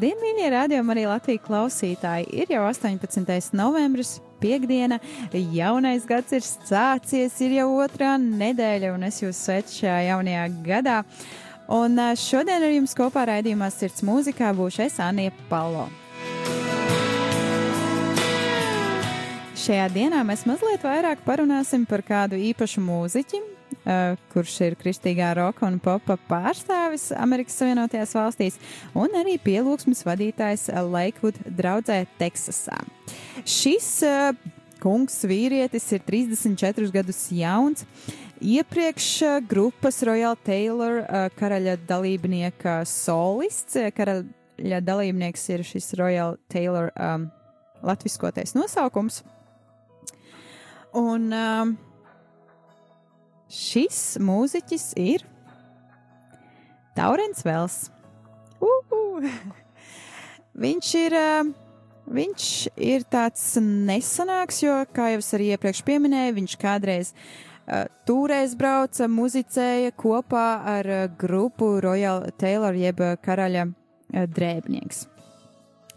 Labdien, mīļie rādījumi, arī Latvijas klausītāji! Ir jau 18. novembris, piekdiena, jaunais gads ir sācies, ir jau otrā nedēļa, un es jūs sveicu šajā jaunajā gadā. Un ā, šodien ar jums kopā raidījumā Sirds mūzikā būšu es Anija Palo. Šajā dienā mēs mazliet vairāk parunāsim par kādu īpašu mūziķi, uh, kurš ir kristīgā roka un popa pārstāvis Amerikas Savienotajās valstīs, un arī pielūgsmes vadītājs Lakewood draudzē Teksasā. Šis uh, kungs vīrietis ir 34 gadus jauns. Iepriekš uh, grupas Royal Taylor karaļa dalībnieka solists, karaļa dalībnieks ir šis Royal Taylor um, latviskotais nosaukums. Un um, šis mūziķis ir Taurens Vels. Uhu! Viņš ir, um, viņš ir tāds nesanāks, jo, kā jau es arī iepriekš pieminēju, viņš kādreiz uh, tūrēs brauca, muzicēja kopā ar uh, grupu Royal Taylor jeb uh, karaļa uh, drēbnieks.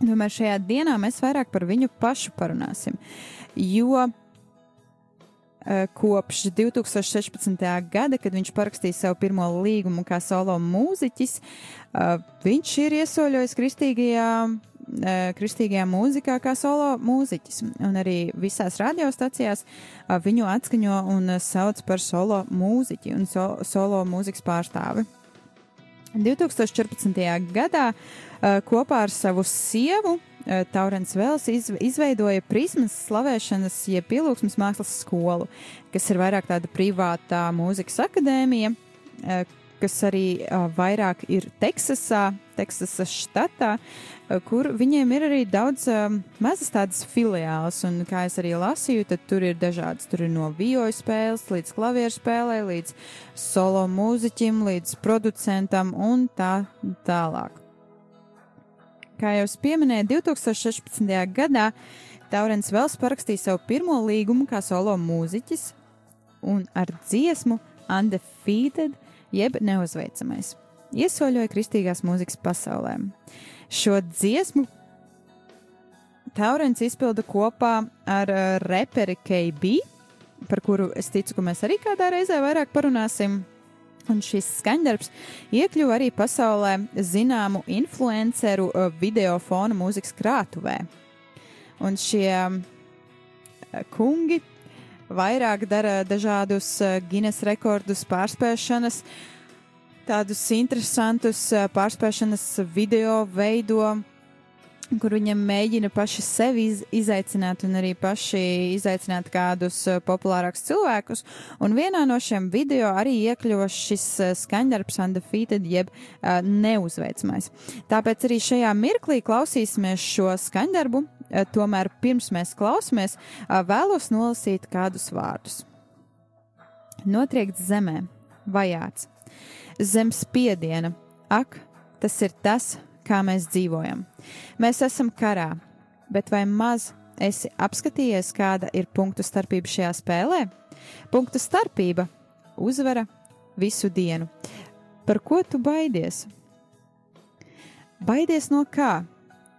Tomēr šajā dienā mēs vairāk par viņu pašu parunāsim, jo eh, kopš 2016. gada, kad viņš parakstīja savu pirmo līgumu kā solo mūziķis, eh, viņš ir iesoļojis kristīgajā, eh, kristīgajā mūzikā kā solo mūziķis. Un arī visās radiostacijās eh, viņu atskaņo un eh, sauc par solo mūziķi un so, solo mūzikas pārstāvi. 2014. gadā kopā ar savu sievu Taurens Vēls iz, izveidoja Prismas slavēšanas, jeb pielūgsmes mākslas skolu, kas ir vairāk tāda privātā mūzikas akadēmija, uh, kas arī uh, vairāk ir Teksasā, Teksasas štatā, kur viņiem ir arī daudz mazas tādas filiāls, un kā es arī lasīju, tad tur ir dažādas, tur ir no vioju spēles līdz klavieru spēlē, līdz solo mūziķim, līdz producentam un tā tālāk. Kā jau es pieminēju, 2016. gadā Taurens Vels parakstīja savu pirmo līgumu kā solo mūziķis un ar dziesmu Undefeated, jeb neuzveicamais. Iesoļoja kristīgās mūzikas pasaulē. Šo dziesmu Taurens izpilda kopā ar uh, reperi KB, par kuru es ticu, ka mēs arī kādā reizē vairāk parunāsim. Un šis skaņdarbs iekļuva arī pasaulē zināmu influenceru uh, video fona mūzikas krātuvē. Un šie uh, kungi vairāk dara dažādus uh, Guinness rekordus, pārspēšanas, tādus interesantus uh, pārspēšanas video veido, kur viņam mēģina paši sevi iz, izaicināt un arī paši izaicināt kādus uh, populārākus cilvēkus. Un vienā no šiem video arī iekļuva šis uh, skaņdarbs Undefeated, jeb uh, neuzveicamais. Tāpēc arī šajā mirklī klausīsimies šo skaņdarbu. uh, Tomēr pirms mēs klausāmies, uh, vēlos nolasīt kādus vārdus. Notriekts zemē, vajāts, zem spiediena, ak, tas ir tas, kā mēs dzīvojam. Mēs esam karā, bet vai maz esi apskatījies, kāda ir punktu starpība šajā spēlē? Punktu starpība - uzvara visu dienu. Par ko tu baidies? Baidies no kā?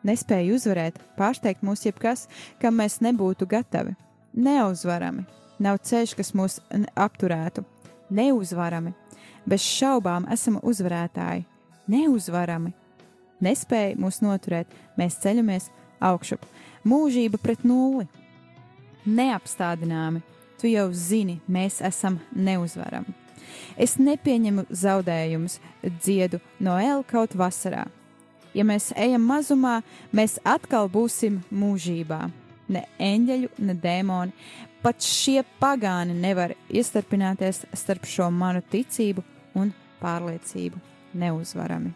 Nespēju uzvarēt, pārsteigt mūs jebkas, kam mēs nebūtu gatavi. Neuzvarami, nav ceļš, kas mūs apturētu. Neuzvarami, bez šaubām esam uzvarētāji. Neuzvarami, nespēja mūs noturēt, mēs ceļamies augšup. Mūžība pret nulli. Neapstādināmi, tu jau zini, mēs esam neuzvarami. Es nepieņemu zaudējumus, dziedu no L kaut vasarā. ja mēs ejam mazumā, mēs atkal būsim mūžībā. Ne eņģeļu, ne dēmoni. Pat šie pagāni nevar iestarpināties starp šo manu ticību un pārliecību neuzvarami.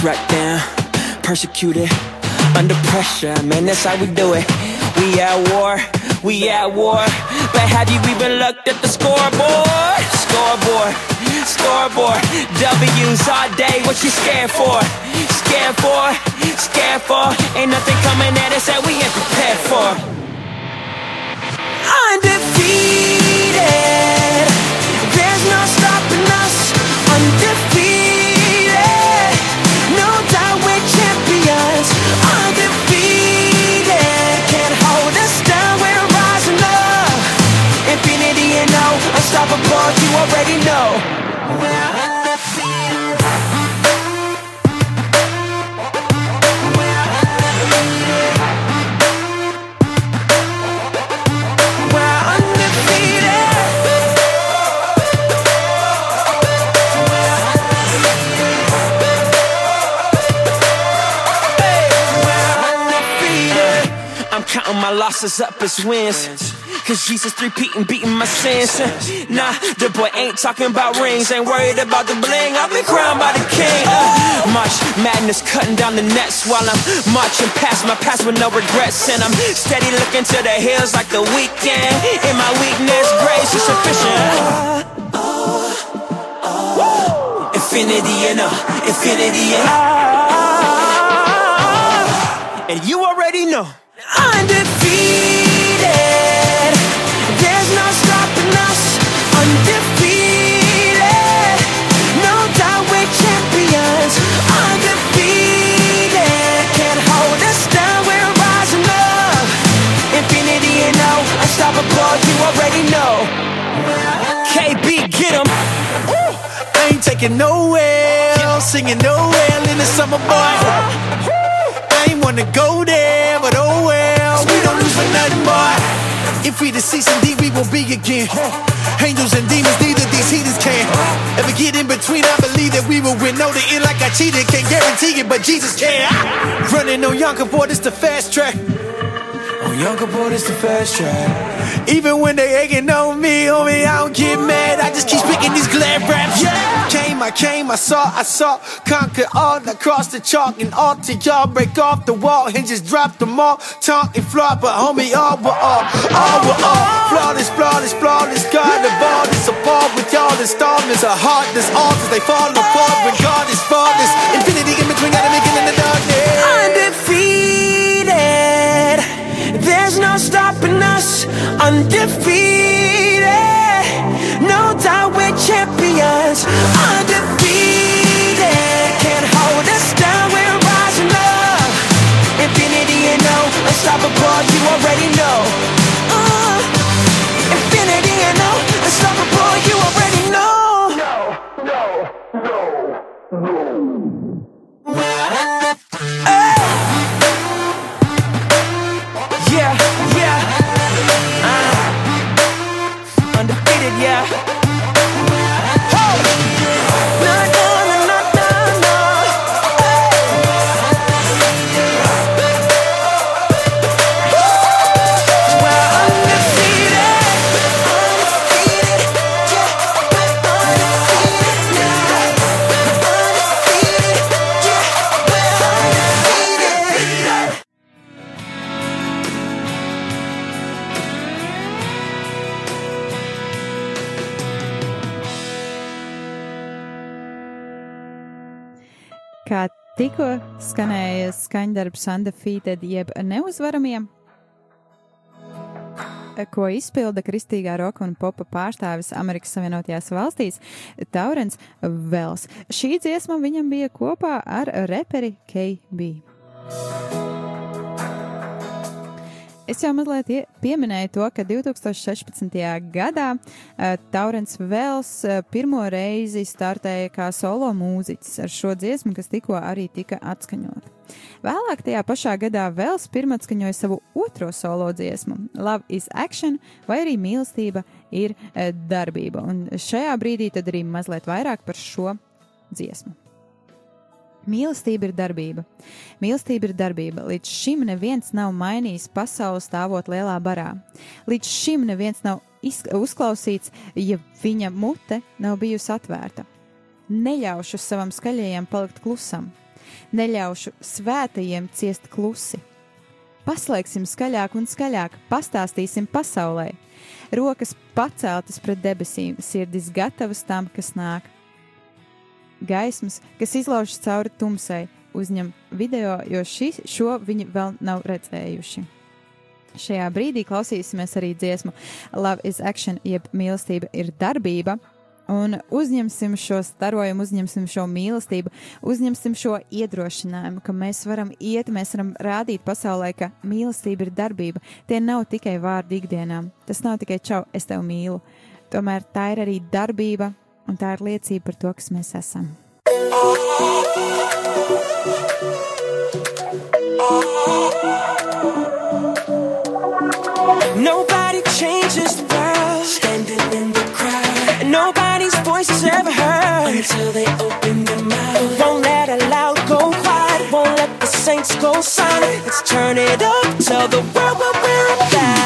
Struck down, persecuted, under pressure, man, that's how we do it. We at war, we at war. But have you even looked at the scoreboard? Scoreboard, scoreboard. W's all day, what you scared for? Scared for, scared for. Ain't nothing coming at us that we ain't prepared for. Losses up as wins. Cause Jesus repeating, beating my sins. Nah, the boy ain't talking about rings, ain't worried about the bling. I've been crowned by the king. Uh, March madness cutting down the nets while I'm marching past my past with no regrets. And I'm steady looking to the hills like the weekend. In my weakness, grace is sufficient. Infinity and uh, infinity and uh, and you already know. Undefeated, there's no stopping us. Undefeated, no doubt we're champions. Undefeated, can't hold us down, we're rising up. Infinity and no you already know. KB, get 'em. I ain't taking nowhere, singing nowhere in the summer boy. I ain't wanna go there, but If we deceased season D, we will be again. Angels and demons, neither these heathens can ever get in between. I believe that we will win. Know the end like I cheated, can't guarantee it, but Jesus can. Running on Yonker boy, this the fast track. Oh, younger boy, it's the fast track. Even when they hating on me, homie, I don't get mad. I just keep speaking these glad raps. Yeah. Came, I came, I saw, I saw, conquer all across the chalk and all to y'all. Break off the wall and just drop them all. Talk and flop, but homie, all were all, all were all. Flawless, flawless, flawless. God of all this apart with y'all installments. A heart that's altars, they fall apart when God is flawless. Infinity in between, gotta make it in the darkness. Undefeated, there's no stopping us. Undefeated, no doubt we're champions. Undefeated, can't hold us down, we're rising up. Infinity and no unstoppable, you already know. Uh, infinity and no unstoppable, you already know. Yeah, skaņdarbs Undefeated jeb neuzvaramie, ko izpilda kristīgā roka un popa pārstāvis Amerikas Savienotajās valstīs, Taurens Vels. Šī dziesma viņam bija kopā ar reperi KB. Es jau mazliet ie- pieminēju to, ka 2016. gadā uh, Taurens Vels uh, pirmo reizi startēja kā solo mūziķis ar šo dziesmu, kas tikko arī tika atskaņota. Vēlāk tajā pašā gadā Vels pirmatskaņoja savu otro solo dziesmu, Love is Action, vai arī mīlestība ir uh, darbība. Un šajā brīdī tad arī mazliet vairāk par šo dziesmu. Mīlestība ir darbība. Mīlestība ir darbība. Līdz šim neviens nav mainījis pasauli stāvot lielā barā. Līdz šim neviens nav uzklausīts, ja viņa mute nav bijusi atvērta. Neļaušu savam skaļajam palikt klusam. Neļaušu svētajiem ciest klusi. Paslēgsim skaļāk un skaļāk, pastāstīsim pasaulē. Rokas paceltas pret debesīm, sirdis gatavas tam, kas nāk gaismas, kas izlaužas cauri tumsai, uzņem video, jo šis, šo viņi vēl nav redzējuši. Šajā brīdī klausīsimies arī dziesmu Love is Action, jeb mīlestība ir darbība. Un uzņemsim šo starojumu, uzņemsim šo mīlestību, uzņemsim šo iedrošinājumu, ka mēs varam iet, mēs varam rādīt pasaulē, ka mīlestība ir darbība. Tie nav tikai vārdi ikdienām. Tas nav tikai čau, es tevi mīlu. Tomēr tā ir arī darbība, un tā ir liecība par to, kas mēs esam. Nobody changes the world standing in the crowd. Nobody's voice is ever heard until they open their mouth. Won't let a loud go quiet. Won't let the saints go silent. Let's turn it up. Tell the world what we're about.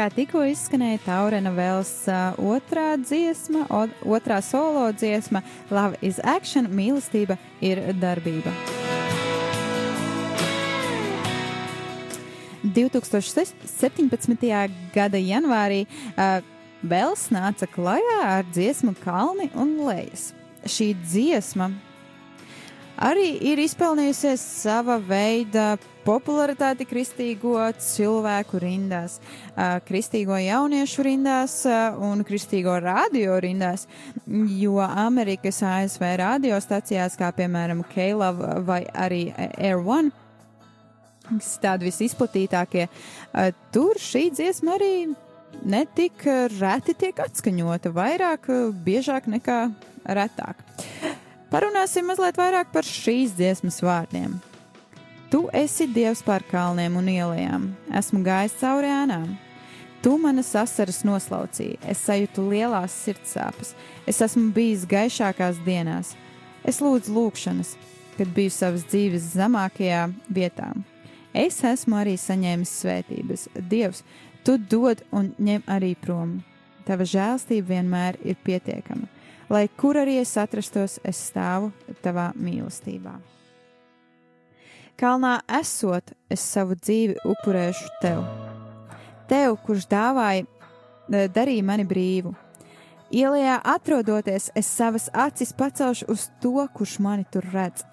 Kā tikko izskanēja Taurena Vēls uh, otrā dziesma, otrā solo dziesma, Love is Action, mīlestība ir darbība. 2017. gada janvārī uh, Bels nāca klajā ar dziesmu Kalni un Lejas. Šī dziesma arī ir izpelnījusies sava veida popularitāti kristīgo cilvēku rindās, kristīgo jauniešu rindās un kristīgo radio rindās, jo Amerikas ASV radiostacijās, kā piemēram K-Love vai arī Air One, tādi visizplatītākie, tur šī dziesma arī netik reti tiek atskaņota, vairāk, biežāk nekā retāk. Parunāsim mazliet vairāk par šīs dziesmas vārdiem. Tu esi Dievs pār kalniem un ielām, esmu gājis cauri ēnām. Tu manas asaras noslaucīji, es sajūtu lielās sirdsāpes, es esmu bijis gaišākās dienās. Es lūdzu lūgšanas, kad biju savas dzīves zemākajā vietā. Es esmu arī saņēmis svētības. Dievs, tu dod un ņem arī prom. Tava žēlstība vienmēr ir pietiekama. Lai kur arī es atrastos, es stāvu tavā mīlestībā. Kalnā esot, es savu dzīvi upurēšu tev. Tev, kurš dāvāja, e, darīja mani brīvu. Ielā atrodoties, es savas acis pacelšu uz to, kurš mani tur redz.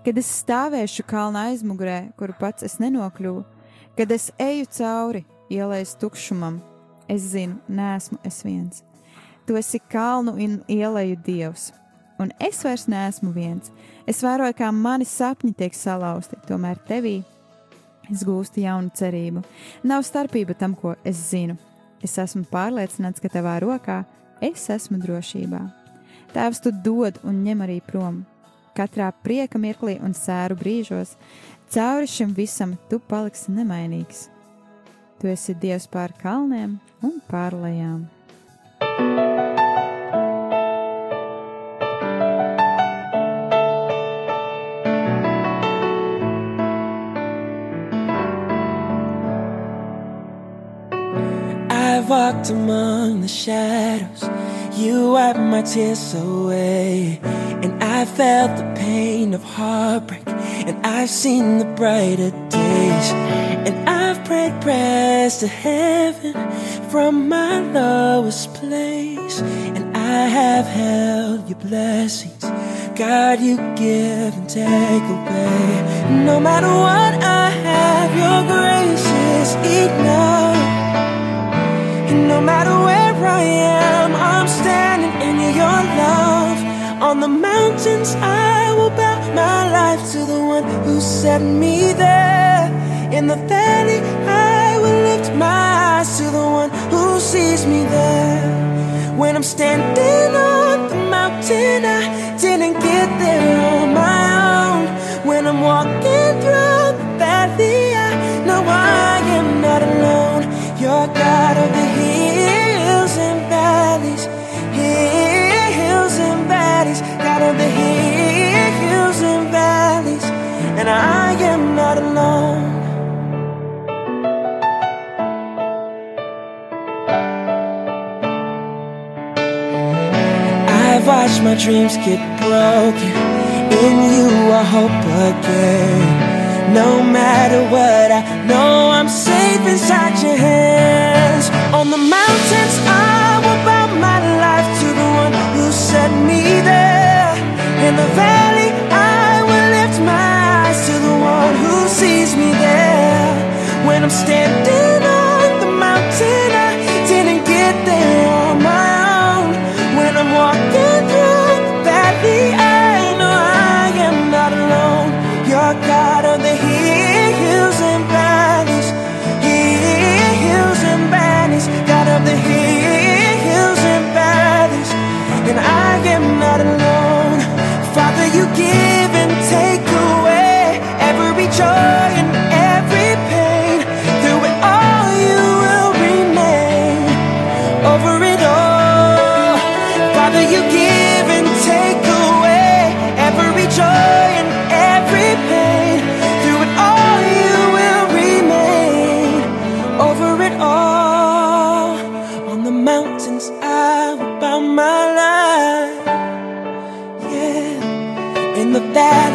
Kad es stāvēšu kalna aizmugurē, kuru pats es nenokļuvu, kad es eju cauri ielas tukšumam, es zinu, nesmu es viens. Tu esi kalnu un ielēju dievs un es vairs neesmu viens. Es vēroju, kā mani sapņi tiek salauzti, tomēr tevī es gūstu jaunu cerību. Nav starpība tam, ko es zinu. Es esmu pārliecināts, ka tavā rokā es esmu drošībā. Tēvs tu dod un ņem arī prom. Katrā prieka mirklī un sēru brīžos, cauri šim visam tu paliksi nemainīgs. Tu esi Dievs pār kalniem un pārlējām. thank you walked among the shadows, you wiped my tears away. And I felt the pain of heartbreak, and I've seen the brighter days. And I've prayed prayers to heaven from my lowest place. And I have held your blessings. God, you give and take away. No matter what I have, your grace is enough. And no matter where I am, I'm standing in your love. On the mountains, I will bow my life to the one who set me there. In the valley, I will lift my eyes to the one who sees me there. When I'm standing on the mountain, I didn't get there on my own. When I'm walking I've my dreams get broken. In you, I hope again. No matter what, I know I'm safe inside your hands. On the mountains, I will bow my life to the one who set me there. In the valley, I will lift my eyes to the one who sees me there. When I'm standing Yeah.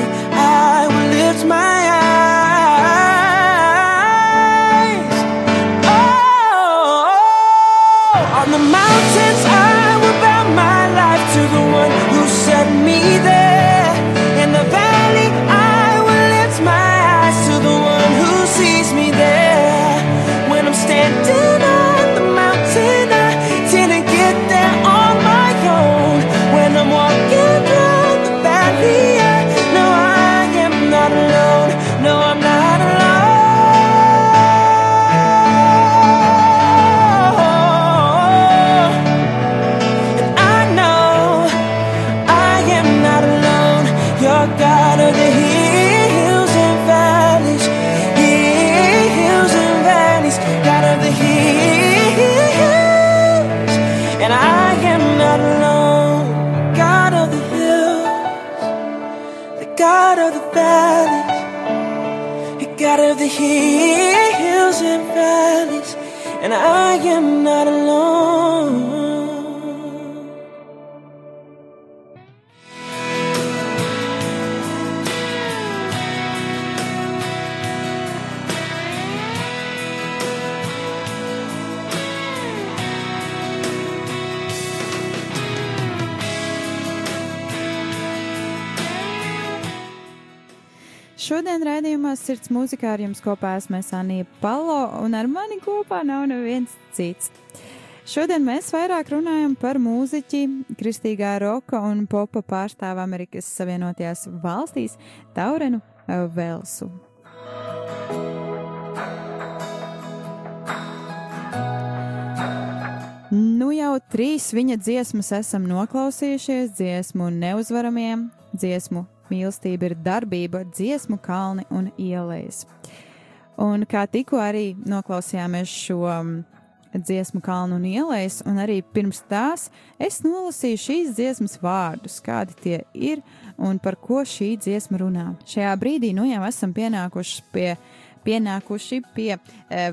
Sirds mūzikā ar jums kopā esmu Sanija Palo, un ar mani kopā nav neviens cits. Šodien mēs vairāk runājam par mūziķi, kristīgā roka un popa pārstāvu Amerikas Savienotajās valstīs Taurenu eh, Velsu. Nu jau trīs viņa dziesmas esam noklausījušies, dziesmu neuzvaramiem, dziesmu mīlestība ir darbība, dziesmu kalni un ielas. Un kā tikko arī noklausījāmies šo um, dziesmu kalnu un ielas, un arī pirms tās es nolasīju šīs dziesmas vārdus, kādi tie ir un par ko šī dziesma runā. Šajā brīdī nu jau esam pienākuši pie, pienākuši pie e,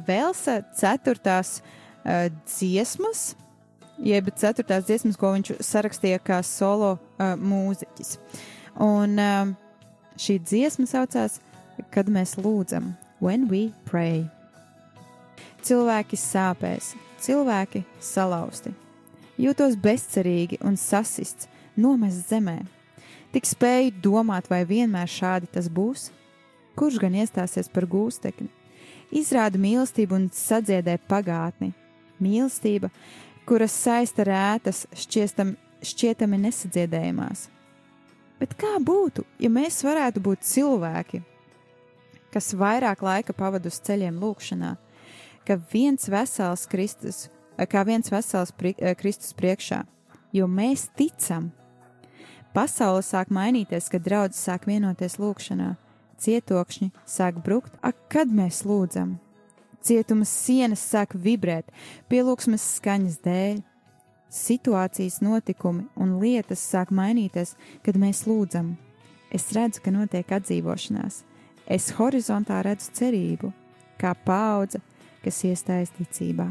Velsa ceturtās e, dziesmas, jeb ceturtās dziesmas, ko viņš sarakstīja kā solo e, mūziķis. Un um, šī dziesma saucās, kad mēs lūdzam, When we pray. Cilvēki sāpēs, cilvēki salauzti, jūtos bezcerīgi un sasists, nomests zemē. Tik spēju domāt, vai vienmēr šādi tas būs? Kurš gan iestāsies par gūstekni? Izrāda mīlestību un sadziedē pagātni. Mīlestība, kuras saista rētas, šķiestam, šķietami nesadziedējumās. Bet kā būtu, ja mēs varētu būt cilvēki, kas vairāk laika pavadu uz ceļiem lūkšanā, ka viens vesels Kristus, kā viens vesels pri, eh, Kristus priekšā, jo mēs ticam. Pasaule sāk mainīties, kad draudzes sāk vienoties lūkšanā, cietokšņi sāk brukt, ak, kad mēs lūdzam. Cietuma sienas sāk vibrēt, pielūgsmes skaņas dēļ, situācijas, notikumi un lietas sāk mainīties, kad mēs lūdzam. Es redzu, ka notiek atdzīvošanās. Es horizontā redzu cerību, kā paudze, kas iestājas ticībā.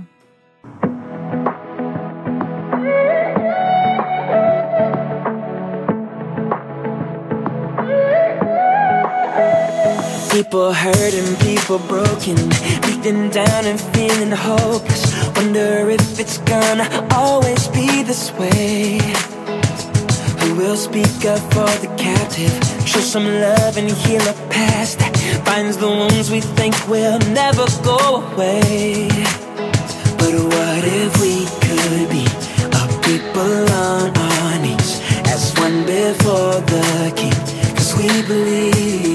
People hurting, people broken, beaten down and feeling hopeless. Wonder if it's gonna always be this way. Who will speak up for the captive? Show some love and heal a past that finds the wounds we think will never go away. But what if we could be a people on our knees as one before the King? Cause we believe.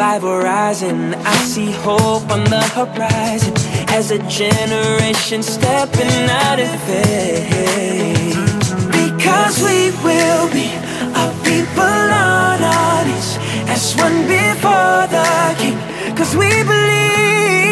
Revival rising. I see hope on the horizon as a generation stepping out of faith. Because we will be a people on our knees as one before the King. Cause we believe.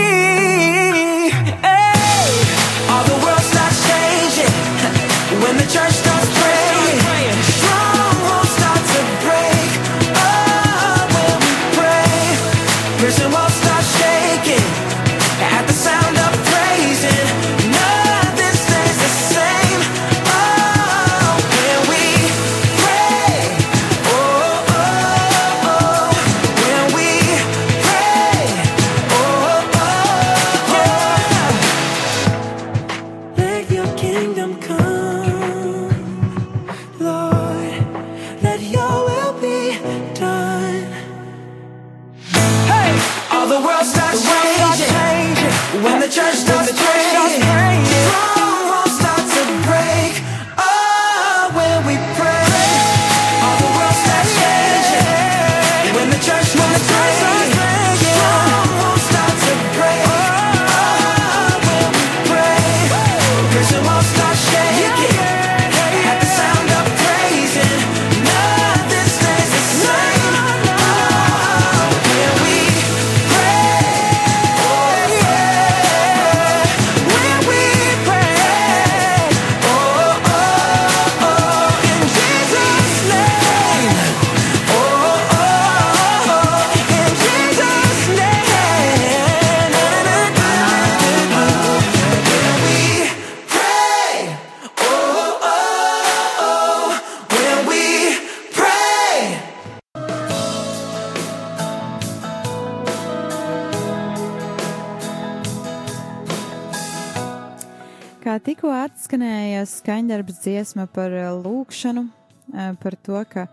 Atskanēja skaņdarbs dziesma par eh, lūkšanu, eh, par to, ka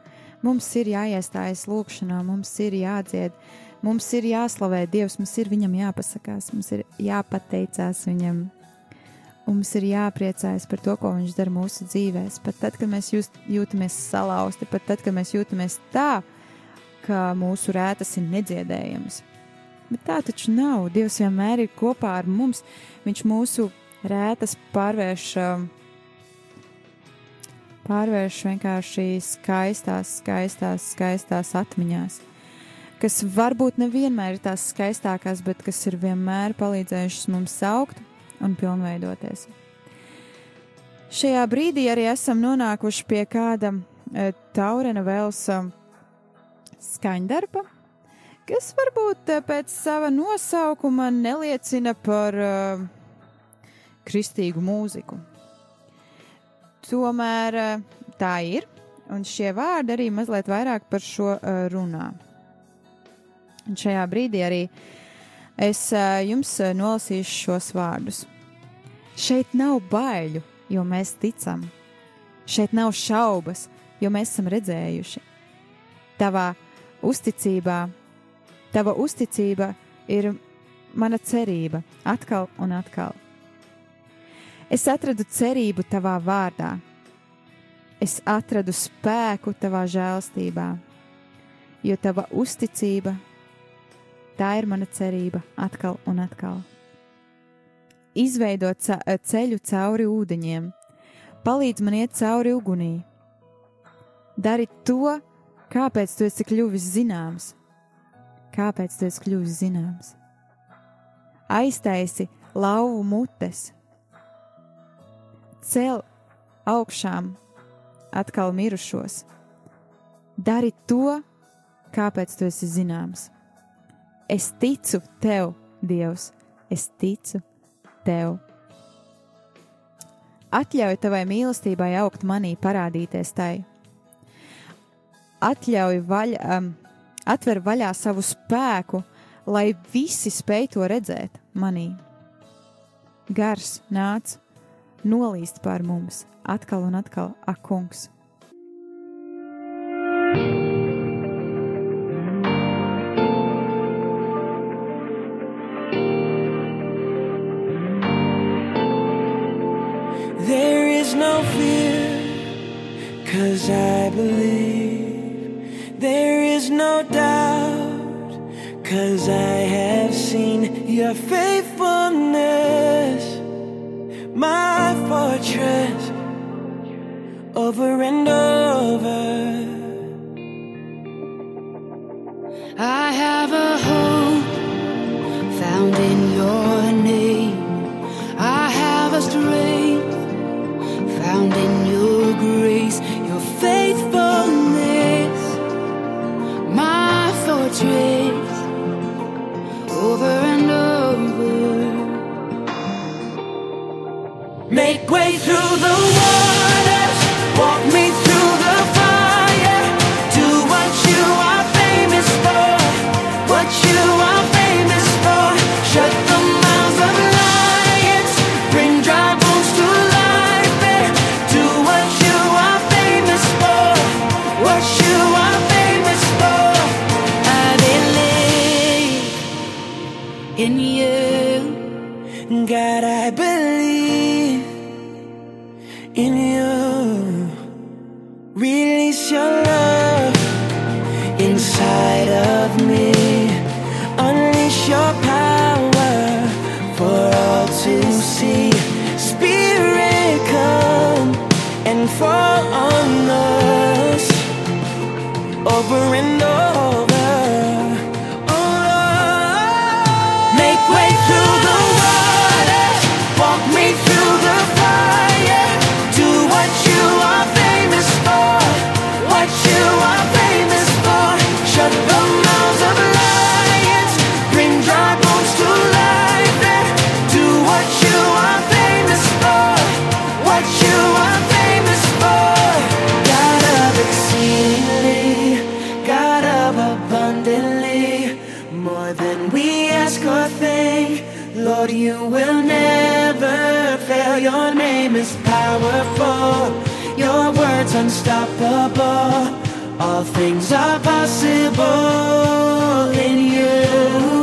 mums ir jāiestājas lūkšanā, mums ir jādzied, mums ir jāslavē Dievs, mums ir viņam jāpasakās, mums ir jāpateicās viņam, mums ir jāpriecājas par to, ko viņš dara mūsu dzīvēs. Pat tad, kad mēs just, jūtamies salauzti, pat tad, kad mēs jūtamies tā, ka mūsu rētas ir nedziedējamas. Bet tā taču nav. Dievs vienmēr ir kopā ar mums. Viņš mūsu rētas pārvērš, um, pārvērš vienkārši skaistās, skaistās, skaistās atmiņās, kas varbūt nevienmēr ir tās skaistākās, bet kas ir vienmēr palīdzējušas mums augt un pilnveidoties. Šajā brīdī arī esam nonākuši pie kāda e, taurena vēlsa skaņdarba, kas varbūt e, pēc sava nosaukuma neliecina par uh, kristīgu mūziku. Tomēr eh, tā ir, un šie vārdi arī mazliet vairāk par šo uh, runā. Un šajā brīdī arī es uh, jums nolasīšu šos vārdus. Šeit nav baiļu, jo mēs ticam. Šeit nav šaubas, jo mēs esam redzējuši. Tavā uzticībā, tava uzticība ir mana cerība atkal un atkal. Es atradu cerību tavā vārdā. Es atradu spēku tavā žēlstībā, jo tava uzticība, tā ir mana cerība atkal un atkal. Izveidot ceļu cauri ūdeņiem, palīdz man iet cauri ugunī. Dari to, kāpēc tu esi kļuvis zināms. Kāpēc tu esi kļuvis zināms? Aiztaisi lauvu mutes, cel augšām atkal mirušos. Dari to, kāpēc tu esi zināms. Es ticu tev, Dievs, es ticu tev. Atļauj tavai mīlestībai augt manī, parādīties tai. Atļauj vaļ, um, atver vaļā savu spēku, lai visi spēj to redzēt manī. Gars nāc nolīst pār mums atkal un atkal, ak, kungs. There is no fear, cause I believe. There is no doubt, cause I have seen your faithfulness will never fail. Your name is powerful. Your words unstoppable. All things are possible in you.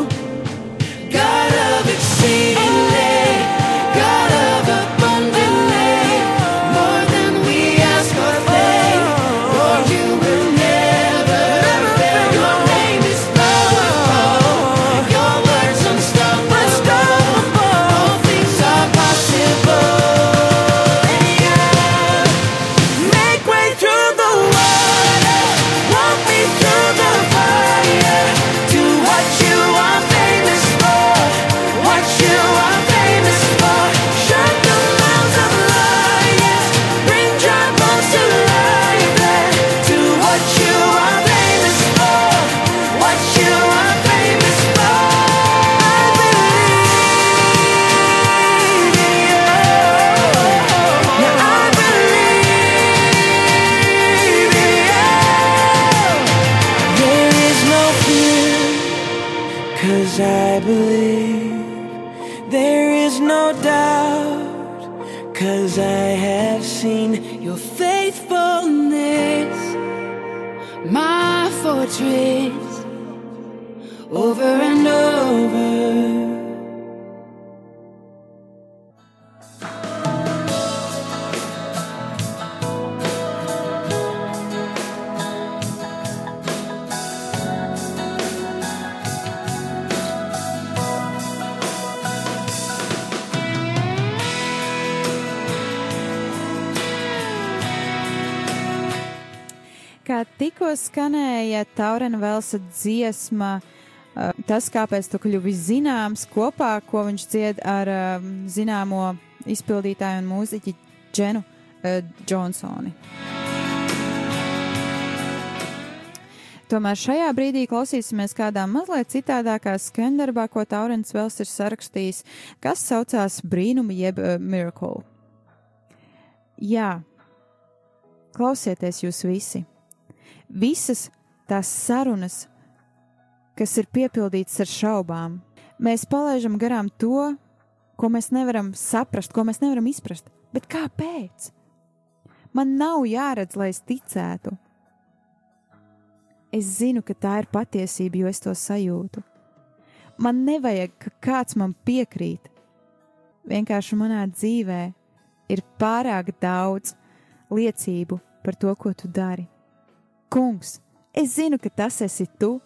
Over and over. Tikko skanēja Taurena Velsa dziesma, tas, kāpēc tu kļuvi zināms kopā, ko viņš dzied ar uh, zināmo izpildītāju un mūziķi Dženu uh, Džonsoni. Tomēr šajā brīdī klausīsimies kādā mazliet citādākā skandarbā, ko Taurens Vels ir sarakstījis, kas saucās Brīnumi jeb uh, Miracle. Jā, klausieties jūs visi! visas tās sarunas, kas ir piepildītas ar šaubām. Mēs palaidām garām to, ko mēs nevaram saprast, ko mēs nevaram izprast. Bet kāpēc? Man nav jāredz, lai es ticētu. Es zinu, ka tā ir patiesība, jo es to sajūtu. Man nevajag, ka kāds man piekrīt. Vienkārši manā dzīvē ir pārāk daudz liecību par to, ko tu dari. Kungs, es zinu, ka tas esi tu.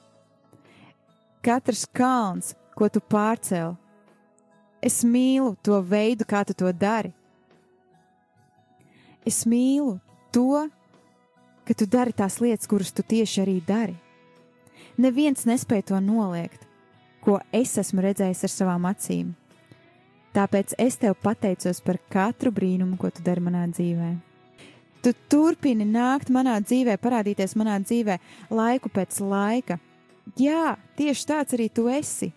Katrs kalns, ko tu pārcēl, es mīlu to veidu, kā tu to dari. Es mīlu to, ka tu dari tās lietas, kuras tu tieši arī dari. Neviens nespēja to noliegt, ko es esmu redzējis ar savām acīm. Tāpēc es tev pateicos par katru brīnumu, ko tu dari manā dzīvē. Tu turpini nākt manā dzīvē, parādīties manā dzīvē laiku pēc laika. Jā, tieši tāds arī tu esi.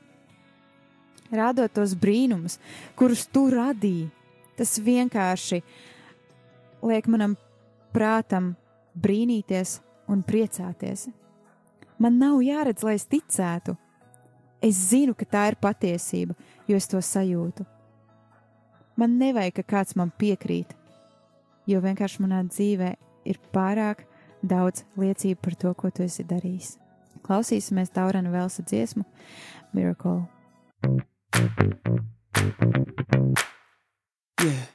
Rādot tos brīnumus, kurus tu radīji, tas vienkārši liek manam prātam brīnīties un priecāties. Man nav jāredz, lai es ticētu. Es zinu, ka tā ir patiesība, jo es to sajūtu. Man nevajag, ka kāds man piekrīt, jo vienkārši manā dzīvē ir pārāk daudz liecību par to, ko tu esi darījis. Klausīsimies Taurana Velsa dziesmu Miracle. Yeah.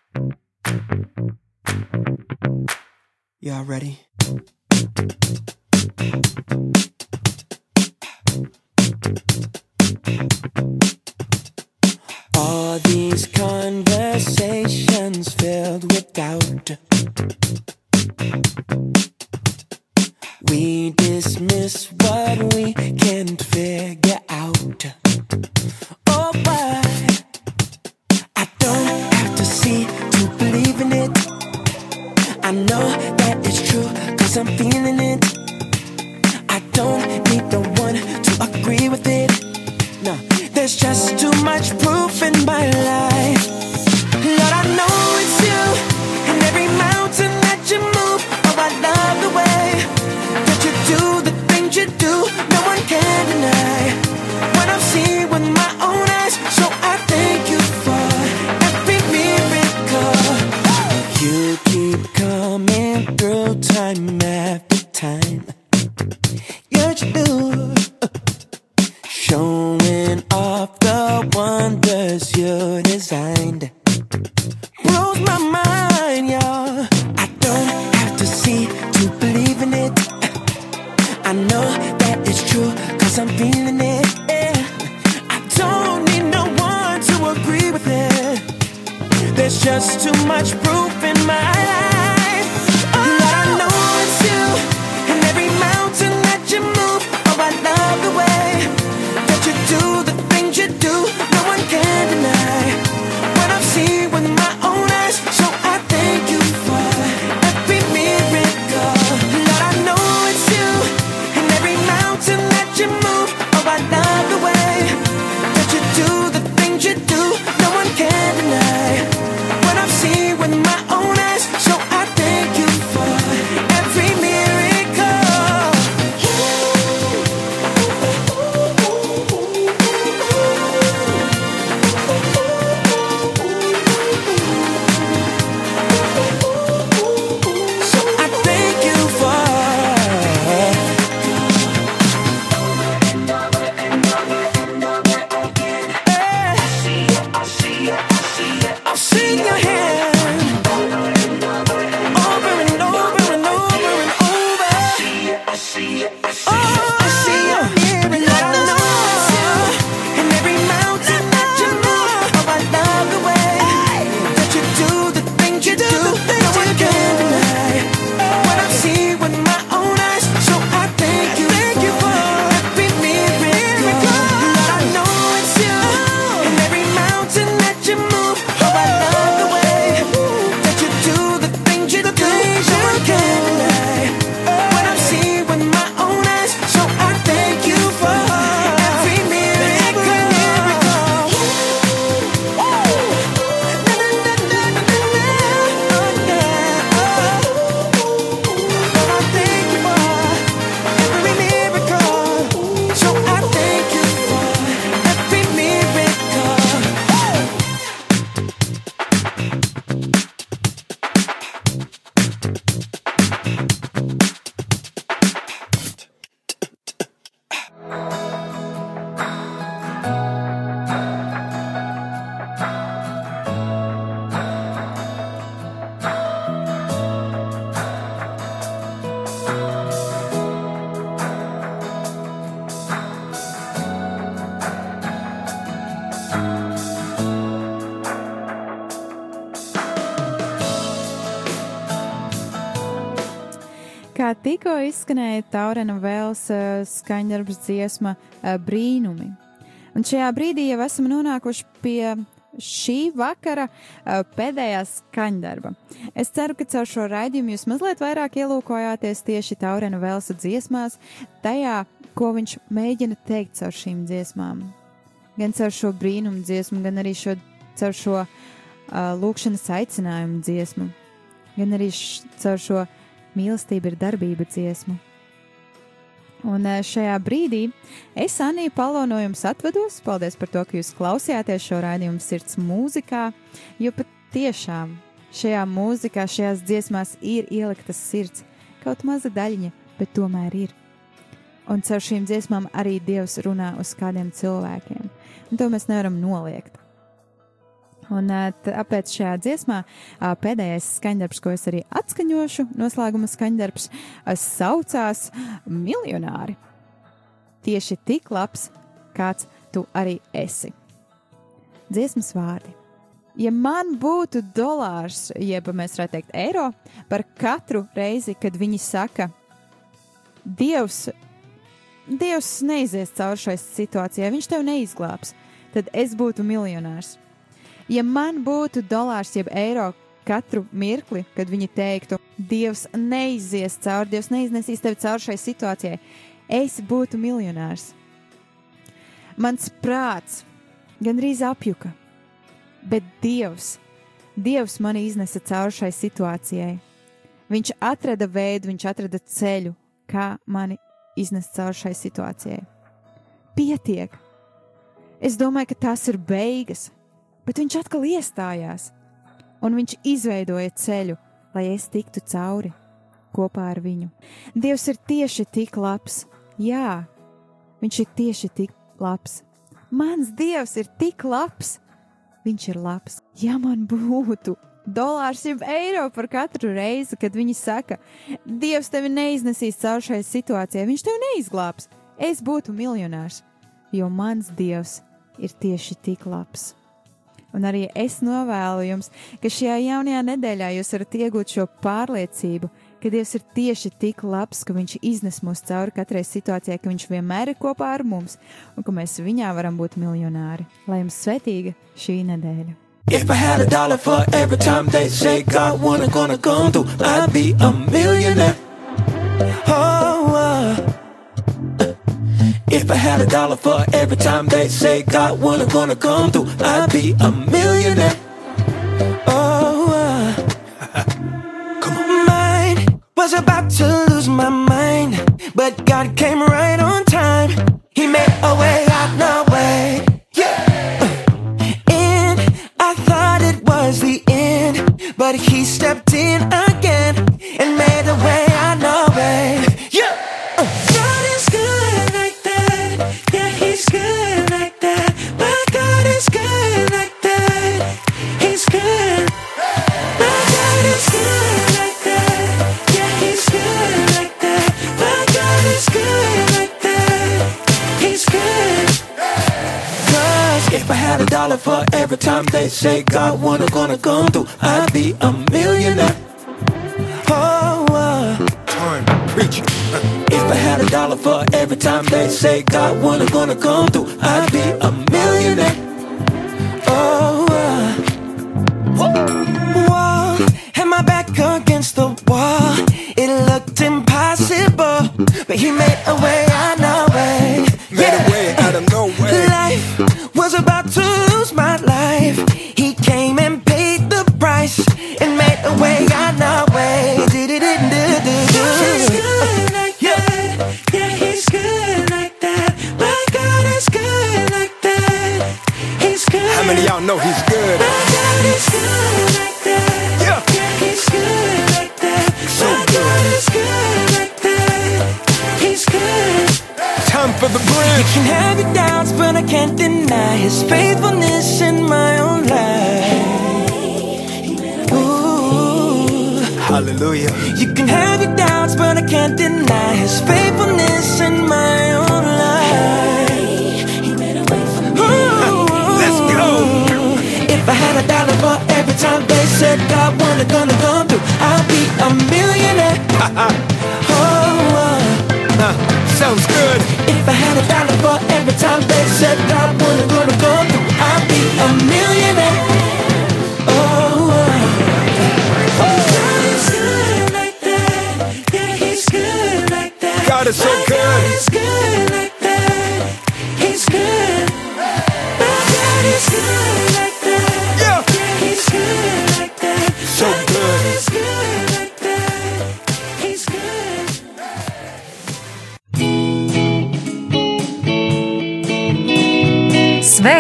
Y'all ready? All these conversations filled with doubt. We dismiss what we can't figure tikko izskanēja Taurena Vēls uh, skaņdarbs dziesma uh, brīnumi. Un šajā brīdī jau esam nonākuši pie šī vakara uh, pēdējā skaņdarba. Es ceru, ka caur šo raidījumu jūs mazliet vairāk ielūkojāties tieši Taurena Vēlsa dziesmās, tajā, ko viņš mēģina teikt caur šīm dziesmām. Gan caur šo brīnumu dziesmu, gan arī šo, caur šo uh, lūkšanas aicinājumu dziesmu, gan arī š, caur šo mīlestība ir darbība dziesmu. Un eh, šajā brīdī es, Anī, Palo no jums atvados. Paldies par to, ka jūs klausījāties šo raidījumu sirds mūzikā, jo pat tiešām šajā mūzikā, šajās dziesmās ir ieliktas sirds, kaut maza daļiņa, bet tomēr ir. Un caur šīm dziesmām arī Dievs runā uz kādiem cilvēkiem, un to mēs nevaram noliegt. Un tāpēc šajā dziesmā pēdējais skaņdarbs, ko es arī atskaņošu, noslēguma skaņdarbs, saucās Miljonāri. Tieši tik labs, kāds tu arī esi. Dziesmas vārdi. Ja man būtu dolārs, jeb mēs varētu teikt eiro, par katru reizi, kad viņi saka, Dievs, Dievs neizies cauri šai situācijai, viņš tev neizglābs, tad es būtu miljonārs. Ja man būtu dolārs jeb eiro katru mirkli, kad viņi teiktu, Dievs neizies cauri, Dievs neiznesīs tevi cauri šai situācijai, es būtu miljonārs. Mans prāts gandrīz apjuka, bet Dievs, Dievs mani iznesa cauri šai situācijai. Viņš atrada veidu, viņš atrada ceļu, kā mani iznest cauri šai situācijai. Pietiek! Es domāju, ka tas ir beigas, bet viņš atkal iestājās, un viņš izveidoja ceļu, lai es tiktu cauri kopā ar viņu. Dievs ir tieši tik labs, jā, viņš ir tieši tik labs. Mans Dievs ir tik labs, viņš ir labs. Ja man būtu dolārs jeb eiro par katru reizi, kad viņi saka, Dievs tevi neiznesīs caur šai situācijai, viņš tevi neizglābs, es būtu miljonārs, jo mans Dievs ir tieši tik labs. Un arī es novēlu jums, ka šajā jaunajā nedēļā jūs varat iegūt šo pārliecību, ka Dievs ir tieši tik labs, ka Viņš iznes mūs cauri katrai situācijai, ka Viņš vienmēr ir kopā ar mums un ka mēs viņā varam būt miljonāri. Lai jums svētīga šī nedēļa! If I had a dollar for every time they say God wasn't gonna come through, I'd be a millionaire. Oh, if I had a dollar for every time they say God wasn't gonna come through, I'd be a millionaire. Oh, uh, come on. Mine was about to lose my mind, but God came right on time. He made a way out no time they say God wasn't gonna come through, I'd be a millionaire. Oh, uh, Time preaching. if I had a dollar for every time they say God wasn't gonna come through, I'd be a millionaire. Oh, uh, and my back against the wall. It looked impossible, but he made a way out know he's good? My God is good like that. Yeah. Yeah, he's good like that. So My good. God is good like that. He's good. Time for the bridge. You can have your doubts, but I can't deny his faithfulness in my own life. Ooh. Hallelujah. You can have your doubts, but I can't deny his faithfulness sounds good. If I had a dollar for every time they said I wasn't gonna come through, I'd be a millionaire. Oh, uh. God is so good like